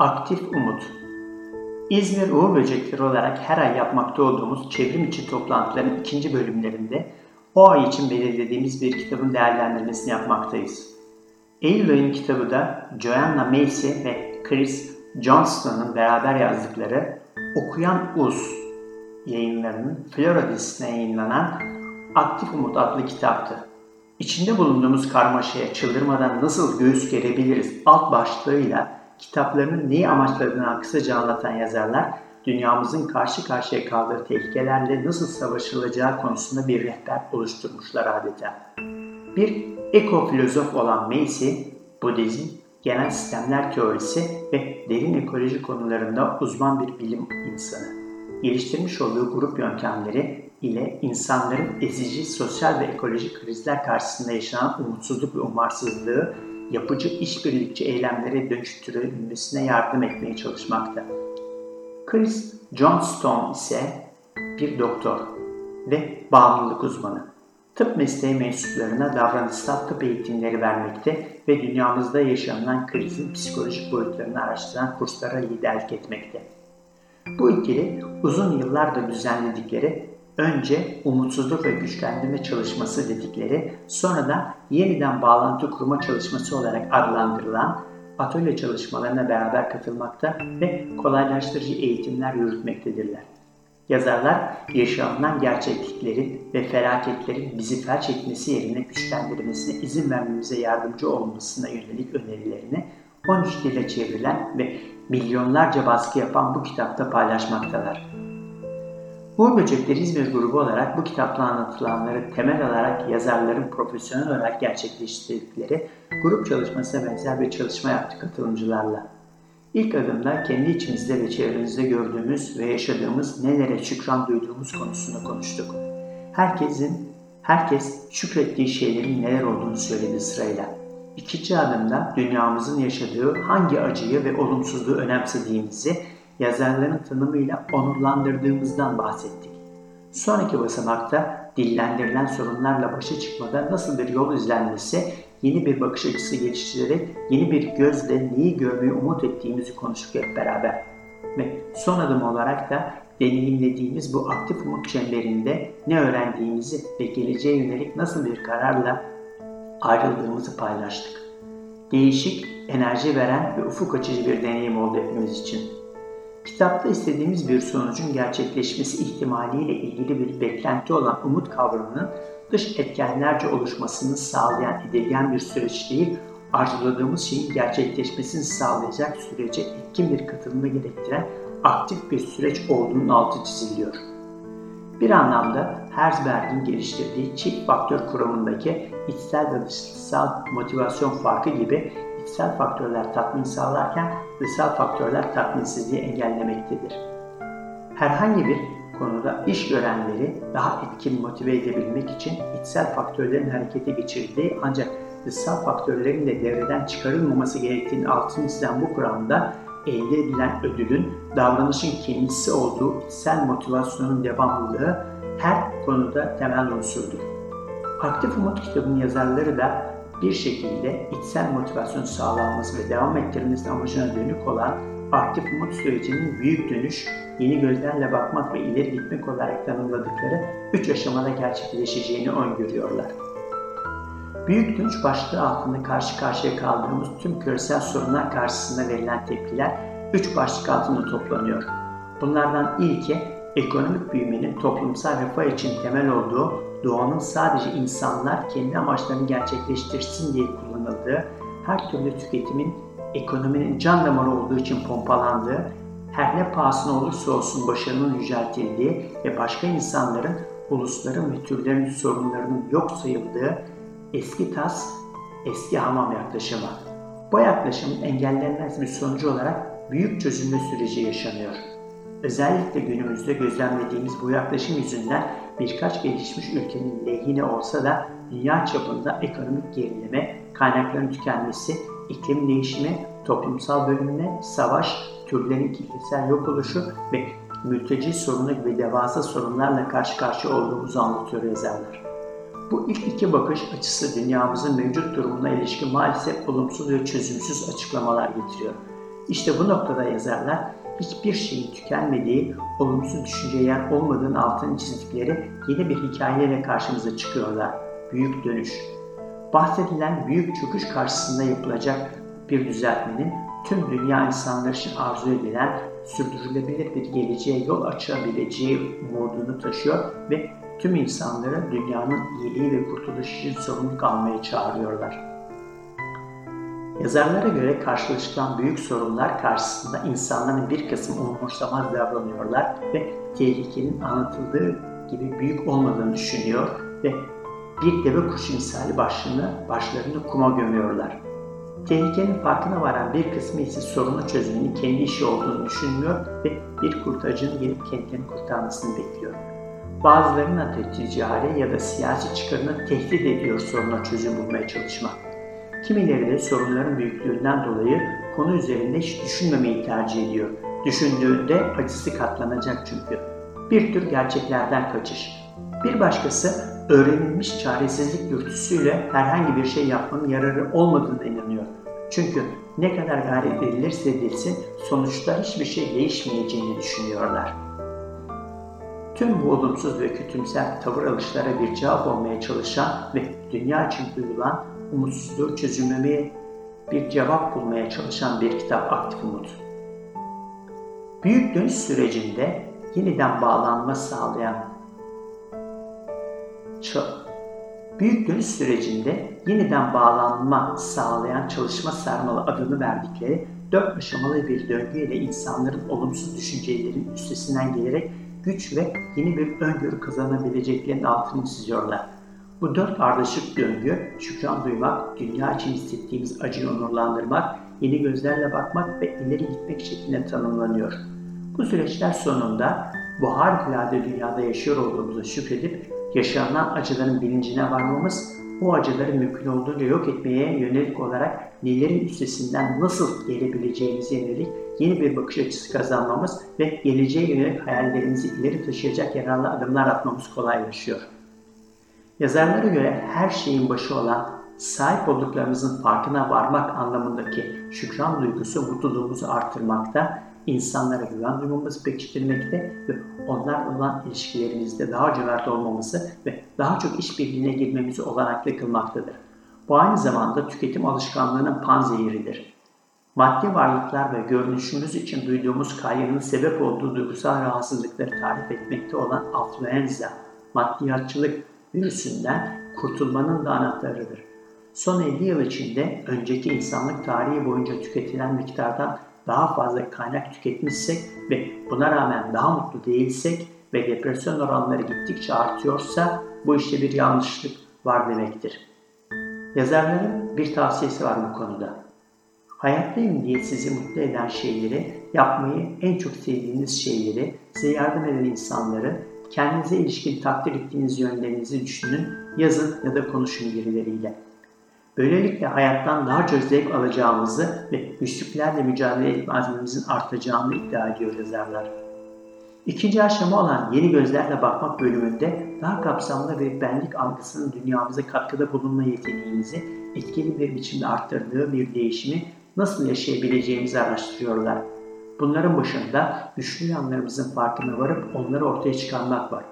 Aktif Umut İzmir Uğur Böcekleri olarak her ay yapmakta olduğumuz çevrim içi toplantıların ikinci bölümlerinde o ay için belirlediğimiz bir kitabın değerlendirmesini yapmaktayız. Eylül ayının kitabı da Joanna Macy ve Chris Johnston'ın beraber yazdıkları Okuyan Uz yayınlarının Flora dizisine yayınlanan Aktif Umut adlı kitaptı. İçinde bulunduğumuz karmaşaya çıldırmadan nasıl göğüs gerebiliriz alt başlığıyla kitaplarının neyi amaçladığını kısaca anlatan yazarlar, dünyamızın karşı karşıya kaldığı tehlikelerle nasıl savaşılacağı konusunda bir rehber oluşturmuşlar adeta. Bir ekofilozof olan Macy, Budizm, genel sistemler teorisi ve derin ekoloji konularında uzman bir bilim insanı. Geliştirmiş olduğu grup yöntemleri ile insanların ezici sosyal ve ekolojik krizler karşısında yaşanan umutsuzluk ve umarsızlığı yapıcı işbirlikçi eylemlere dönüştürülmesine yardım etmeye çalışmakta. Chris Johnstone ise bir doktor ve bağımlılık uzmanı. Tıp mesleği mensuplarına davranışsal tıp eğitimleri vermekte ve dünyamızda yaşanılan krizin psikolojik boyutlarını araştıran kurslara liderlik etmekte. Bu ikili uzun yıllardır düzenledikleri önce umutsuzluk ve güçlendirme çalışması dedikleri, sonra da yeniden bağlantı kurma çalışması olarak adlandırılan atölye çalışmalarına beraber katılmakta ve kolaylaştırıcı eğitimler yürütmektedirler. Yazarlar yaşanılan gerçekliklerin ve felaketlerin bizi felç etmesi yerine güçlendirmesine izin vermemize yardımcı olmasına yönelik önerilerini 13 dile çevrilen ve milyonlarca baskı yapan bu kitapta paylaşmaktalar. Uğur Böcekleri İzmir grubu olarak bu kitapta anlatılanları temel alarak yazarların profesyonel olarak gerçekleştirdikleri grup çalışmasına benzer bir çalışma yaptık katılımcılarla. İlk adımda kendi içimizde ve çevremizde gördüğümüz ve yaşadığımız nelere şükran duyduğumuz konusunda konuştuk. Herkesin, herkes şükrettiği şeylerin neler olduğunu söyledi sırayla. İkinci adımda dünyamızın yaşadığı hangi acıyı ve olumsuzluğu önemsediğimizi yazarların tanımıyla onurlandırdığımızdan bahsettik. Sonraki basamakta dillendirilen sorunlarla başa çıkmada nasıl bir yol izlenmesi, yeni bir bakış açısı geliştirerek yeni bir gözle neyi görmeyi umut ettiğimizi konuştuk hep beraber. Ve son adım olarak da deneyimlediğimiz bu aktif umut çemberinde ne öğrendiğimizi ve geleceğe yönelik nasıl bir kararla ayrıldığımızı paylaştık. Değişik, enerji veren ve ufuk açıcı bir deneyim oldu hepimiz için. Kitapta istediğimiz bir sonucun gerçekleşmesi ihtimaliyle ilgili bir beklenti olan umut kavramının dış etkenlerce oluşmasını sağlayan edilgen bir süreç değil, arzuladığımız şeyin gerçekleşmesini sağlayacak sürece etkin bir katılımı gerektiren aktif bir süreç olduğunun altı çiziliyor. Bir anlamda Herzberg'in geliştirdiği çift faktör kuramındaki içsel ve dışsal motivasyon farkı gibi içsel faktörler tatmin sağlarken dışsal faktörler tatminsizliği engellemektedir. Herhangi bir konuda iş görenleri daha etkin motive edebilmek için içsel faktörlerin harekete geçirdiği ancak dışsal faktörlerin de devreden çıkarılmaması gerektiğini altını çizen bu kuramda elde edilen ödülün davranışın kendisi olduğu içsel motivasyonun devamlılığı her konuda temel unsurdur. Aktif Umut kitabının yazarları da bir şekilde içsel motivasyon sağlanması ve devam ettirilmesi amacına dönük olan aktif umut sürecinin büyük dönüş, yeni gözlerle bakmak ve ileri gitmek olarak tanımladıkları üç aşamada gerçekleşeceğini öngörüyorlar. Büyük dönüş başlığı altında karşı karşıya kaldığımız tüm küresel sorunlar karşısında verilen tepkiler üç başlık altında toplanıyor. Bunlardan ilki ekonomik büyümenin toplumsal refah için temel olduğu doğanın sadece insanlar kendi amaçlarını gerçekleştirsin diye kullanıldığı, her türlü tüketimin ekonominin can damarı olduğu için pompalandığı, her ne pahasına olursa olsun başarının yüceltildiği ve başka insanların, ulusların ve türlerin sorunlarının yok sayıldığı eski tas, eski hamam yaklaşımı. Bu yaklaşımın engellenmez bir sonucu olarak büyük çözülme süreci yaşanıyor. Özellikle günümüzde gözlemlediğimiz bu yaklaşım yüzünden birkaç gelişmiş ülkenin lehine olsa da dünya çapında ekonomik gerileme, kaynakların tükenmesi, iklim değişimi, toplumsal bölünme, savaş, türlerin kitlesel yok oluşu ve mülteci sorunu gibi devasa sorunlarla karşı karşıya olduğumuzu anlatıyor yazarlar. Bu ilk iki bakış açısı dünyamızın mevcut durumuna ilişkin maalesef olumsuz ve çözümsüz açıklamalar getiriyor. İşte bu noktada yazarlar hiçbir şeyin tükenmediği, olumsuz düşünceye yer olmadığının altını çizdikleri yeni bir hikayeyle karşımıza çıkıyorlar. Büyük dönüş. Bahsedilen büyük çöküş karşısında yapılacak bir düzeltmenin tüm dünya insanları için arzu edilen sürdürülebilir bir geleceğe yol açabileceği umudunu taşıyor ve tüm insanları dünyanın iyiliği ve kurtuluşu için sorumluluk almaya çağırıyorlar. Yazarlara göre karşılaşılan büyük sorunlar karşısında insanların bir kısmı umursamaz davranıyorlar ve tehlikenin anlatıldığı gibi büyük olmadığını düşünüyor ve bir deve kuşu misali başını, başlarını kuma gömüyorlar. Tehlikenin farkına varan bir kısmı ise sorunu çözmenin kendi işi olduğunu düşünmüyor ve bir kurtarıcının gelip kendilerini kurtarmasını bekliyor. Bazılarının adı ticari ya da siyasi çıkarını tehdit ediyor soruna çözüm bulmaya çalışmak. Kimileri de sorunların büyüklüğünden dolayı konu üzerinde hiç düşünmemeyi tercih ediyor. Düşündüğünde acısı katlanacak çünkü. Bir tür gerçeklerden kaçış. Bir başkası öğrenilmiş çaresizlik dürtüsüyle herhangi bir şey yapmanın yararı olmadığına inanıyor. Çünkü ne kadar gayret edilirse edilsin sonuçta hiçbir şey değişmeyeceğini düşünüyorlar. Tüm bu olumsuz ve kötümser tavır alışlara bir cevap olmaya çalışan ve dünya için duyulan umutsuzluğu çözümlemeye bir cevap bulmaya çalışan bir kitap Aktif Umut. Büyük dönüş sürecinde yeniden bağlanma sağlayan Büyük dönüş sürecinde yeniden bağlanma sağlayan çalışma sarmalı adını verdikleri dört aşamalı bir döngüyle insanların olumsuz düşüncelerin üstesinden gelerek güç ve yeni bir öngörü kazanabileceklerinin altını çiziyorlar. Bu dört ardışık döngü, şükran duymak, dünya için hissettiğimiz acıyı onurlandırmak, yeni gözlerle bakmak ve ileri gitmek şeklinde tanımlanıyor. Bu süreçler sonunda bu harikulade dünyada yaşıyor olduğumuza şükredip yaşanan acıların bilincine varmamız, o acıları mümkün olduğunca yok etmeye yönelik olarak nelerin üstesinden nasıl gelebileceğimize yönelik yeni bir bakış açısı kazanmamız ve geleceğe yönelik hayallerimizi ileri taşıyacak yararlı adımlar atmamız kolaylaşıyor. Yazarlara göre her şeyin başı olan sahip olduklarımızın farkına varmak anlamındaki şükran duygusu mutluluğumuzu artırmakta, insanlara güven duymamızı pekiştirmekte ve onlarla olan ilişkilerimizde daha cömert olmamızı ve daha çok işbirliğine girmemizi olanaklı kılmaktadır. Bu aynı zamanda tüketim alışkanlığının panzehiridir. Maddi varlıklar ve görünüşümüz için duyduğumuz kaygının sebep olduğu duygusal rahatsızlıkları tarif etmekte olan afluenza, maddiyatçılık virüsünden kurtulmanın da anahtarıdır. Son 50 yıl içinde önceki insanlık tarihi boyunca tüketilen miktardan daha fazla kaynak tüketmişsek ve buna rağmen daha mutlu değilsek ve depresyon oranları gittikçe artıyorsa bu işte bir yanlışlık var demektir. Yazarların bir tavsiyesi var bu konuda. Hayattayım diye sizi mutlu eden şeyleri, yapmayı en çok sevdiğiniz şeyleri, size yardım eden insanları, kendinize ilişkin takdir ettiğiniz yönlerinizi düşünün, yazın ya da konuşun birileriyle. Böylelikle hayattan çok zevk alacağımızı ve güçlüklerle mücadele etme azmimizin artacağını iddia ediyor yazarlar. İkinci aşama olan yeni gözlerle bakmak bölümünde daha kapsamlı bir benlik algısının dünyamıza katkıda bulunma yeteneğimizi etkili bir biçimde arttırdığı bir değişimi nasıl yaşayabileceğimizi araştırıyorlar. Bunların başında güçlü yanlarımızın farkına varıp onları ortaya çıkarmak var.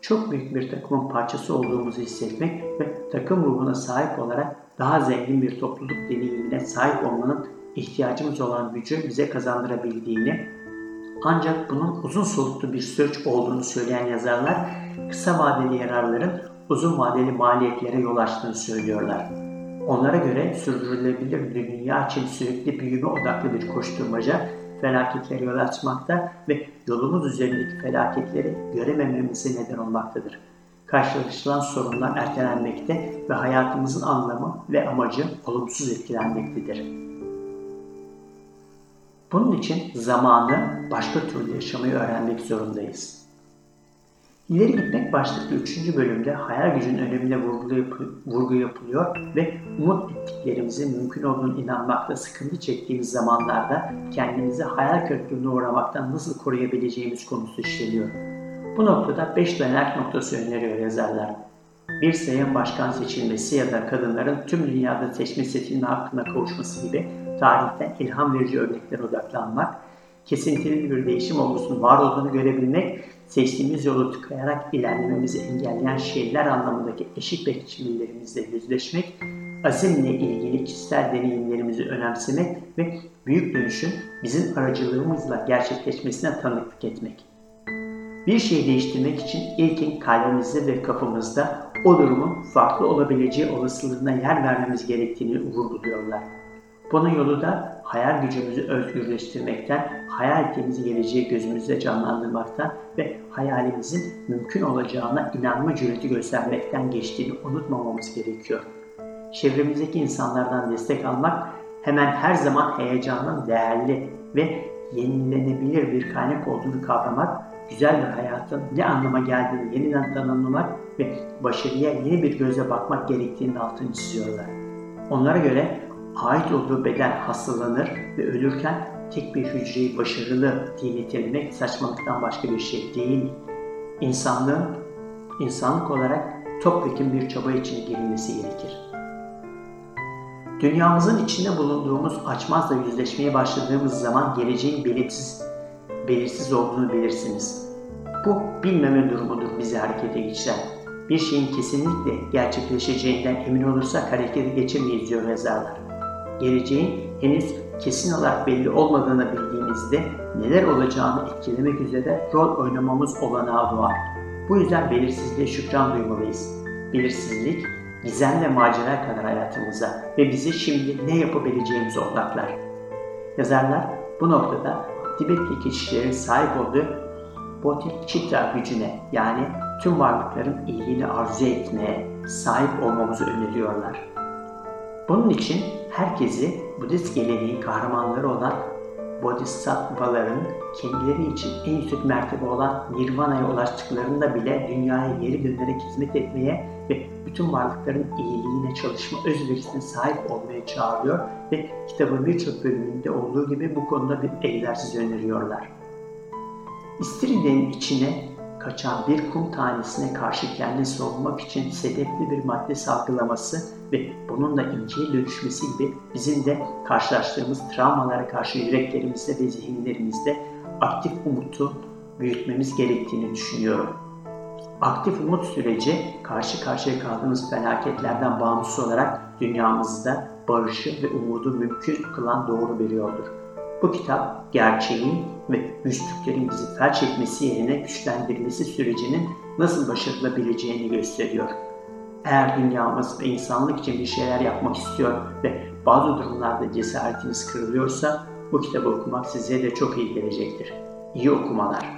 Çok büyük bir takımın parçası olduğumuzu hissetmek ve takım ruhuna sahip olarak daha zengin bir topluluk deneyimine sahip olmanın ihtiyacımız olan gücü bize kazandırabildiğini ancak bunun uzun soluklu bir süreç olduğunu söyleyen yazarlar kısa vadeli yararların uzun vadeli maliyetlere yol açtığını söylüyorlar. Onlara göre sürdürülebilir dünya için sürekli büyüme odaklı bir koşturmaca felaketlere yol açmakta ve yolumuz üzerindeki felaketleri göremememize neden olmaktadır. Karşılaşılan sorunlar ertelenmekte ve hayatımızın anlamı ve amacı olumsuz etkilenmektedir. Bunun için zamanı başka türlü yaşamayı öğrenmek zorundayız. İleri gitmek başlıklı 3. bölümde hayal gücünün önemine vurgu, yapı, vurgu yapılıyor ve umut ettiklerimizin mümkün olduğunu inanmakta sıkıntı çektiğimiz zamanlarda kendimizi hayal kırıklığına uğramaktan nasıl koruyabileceğimiz konusu işleniyor. Bu noktada 5 dönek noktası öneriyor yazarlar. bir sayın başkan seçilmesi ya da kadınların tüm dünyada seçme seçilme hakkına kavuşması gibi tarihten ilham verici örneklere odaklanmak, kesintili bir değişim olgusunun var olduğunu görebilmek, seçtiğimiz yolu tıkayarak ilerlememizi engelleyen şeyler anlamındaki eşik bekçilerimizle yüzleşmek, azimle ilgili kişisel deneyimlerimizi önemsemek ve büyük dönüşün bizim aracılığımızla gerçekleşmesine tanıklık etmek. Bir şeyi değiştirmek için ilkin kalbimizde ve kafamızda o durumun farklı olabileceği olasılığına yer vermemiz gerektiğini vurguluyorlar. Bunun yolu da hayal gücümüzü özgürleştirmekten, hayal ettiğimiz geleceği gözümüzde canlandırmaktan ve hayalimizin mümkün olacağına inanma cüreti göstermekten geçtiğini unutmamamız gerekiyor. Çevremizdeki insanlardan destek almak hemen her zaman heyecanın değerli ve yenilenebilir bir kaynak olduğunu kavramak, güzel bir hayatın ne anlama geldiğini yeniden tanımlamak ve başarıya yeni bir göze bakmak gerektiğini altını çiziyorlar. Onlara göre ait olduğu beden hastalanır ve ölürken tek bir hücreyi başarılı diye nitelemek saçmalıktan başka bir şey değil. İnsanlığın, insanlık olarak topyekun bir çaba içine girilmesi gerekir. Dünyamızın içinde bulunduğumuz açmazla yüzleşmeye başladığımız zaman geleceğin belirsiz, belirsiz olduğunu bilirsiniz. Bu bilmeme durumudur bizi harekete geçiren. Bir şeyin kesinlikle gerçekleşeceğinden emin olursak harekete geçemeyiz diyor yazarlar. Geleceğin henüz kesin olarak belli olmadığını bildiğimizde neler olacağını etkilemek üzere rol oynamamız olanağı doğar. Bu yüzden belirsizliğe şükran duymalıyız. Belirsizlik gizem ve macera kadar hayatımıza ve bizi şimdi ne yapabileceğimize odaklar. Yazarlar bu noktada Tibetli kişilerin sahip olduğu Bodhicitta gücüne yani tüm varlıkların iyiliğini arzu etmeye sahip olmamızı öneriyorlar. Bunun için herkesi Budist geleneğin kahramanları olan Bodhisattvaların kendileri için en yüksek mertebe olan Nirvana'ya ulaştıklarında bile dünyaya geri dönerek hizmet etmeye ve bütün varlıkların iyiliğine çalışma özverisine sahip olmaya çağırıyor ve kitabın birçok bölümünde olduğu gibi bu konuda bir egzersiz öneriyorlar. İstiridyenin içine kaçan bir kum tanesine karşı kendini savunmak için sedefli bir madde salgılaması ve bununla inceye dönüşmesi gibi bizim de karşılaştığımız travmalara karşı yüreklerimizde ve zihinlerimizde aktif umutu büyütmemiz gerektiğini düşünüyorum. Aktif umut süreci karşı karşıya kaldığımız felaketlerden bağımsız olarak dünyamızda barışı ve umudu mümkün kılan doğru bir yoldur. Bu kitap gerçeğin ve güçlüklerin bizi felç etmesi yerine güçlendirmesi sürecinin nasıl başarılabileceğini gösteriyor. Eğer dünyamız ve insanlık için bir şeyler yapmak istiyor ve bazı durumlarda cesaretiniz kırılıyorsa bu kitabı okumak size de çok iyi gelecektir. İyi okumalar.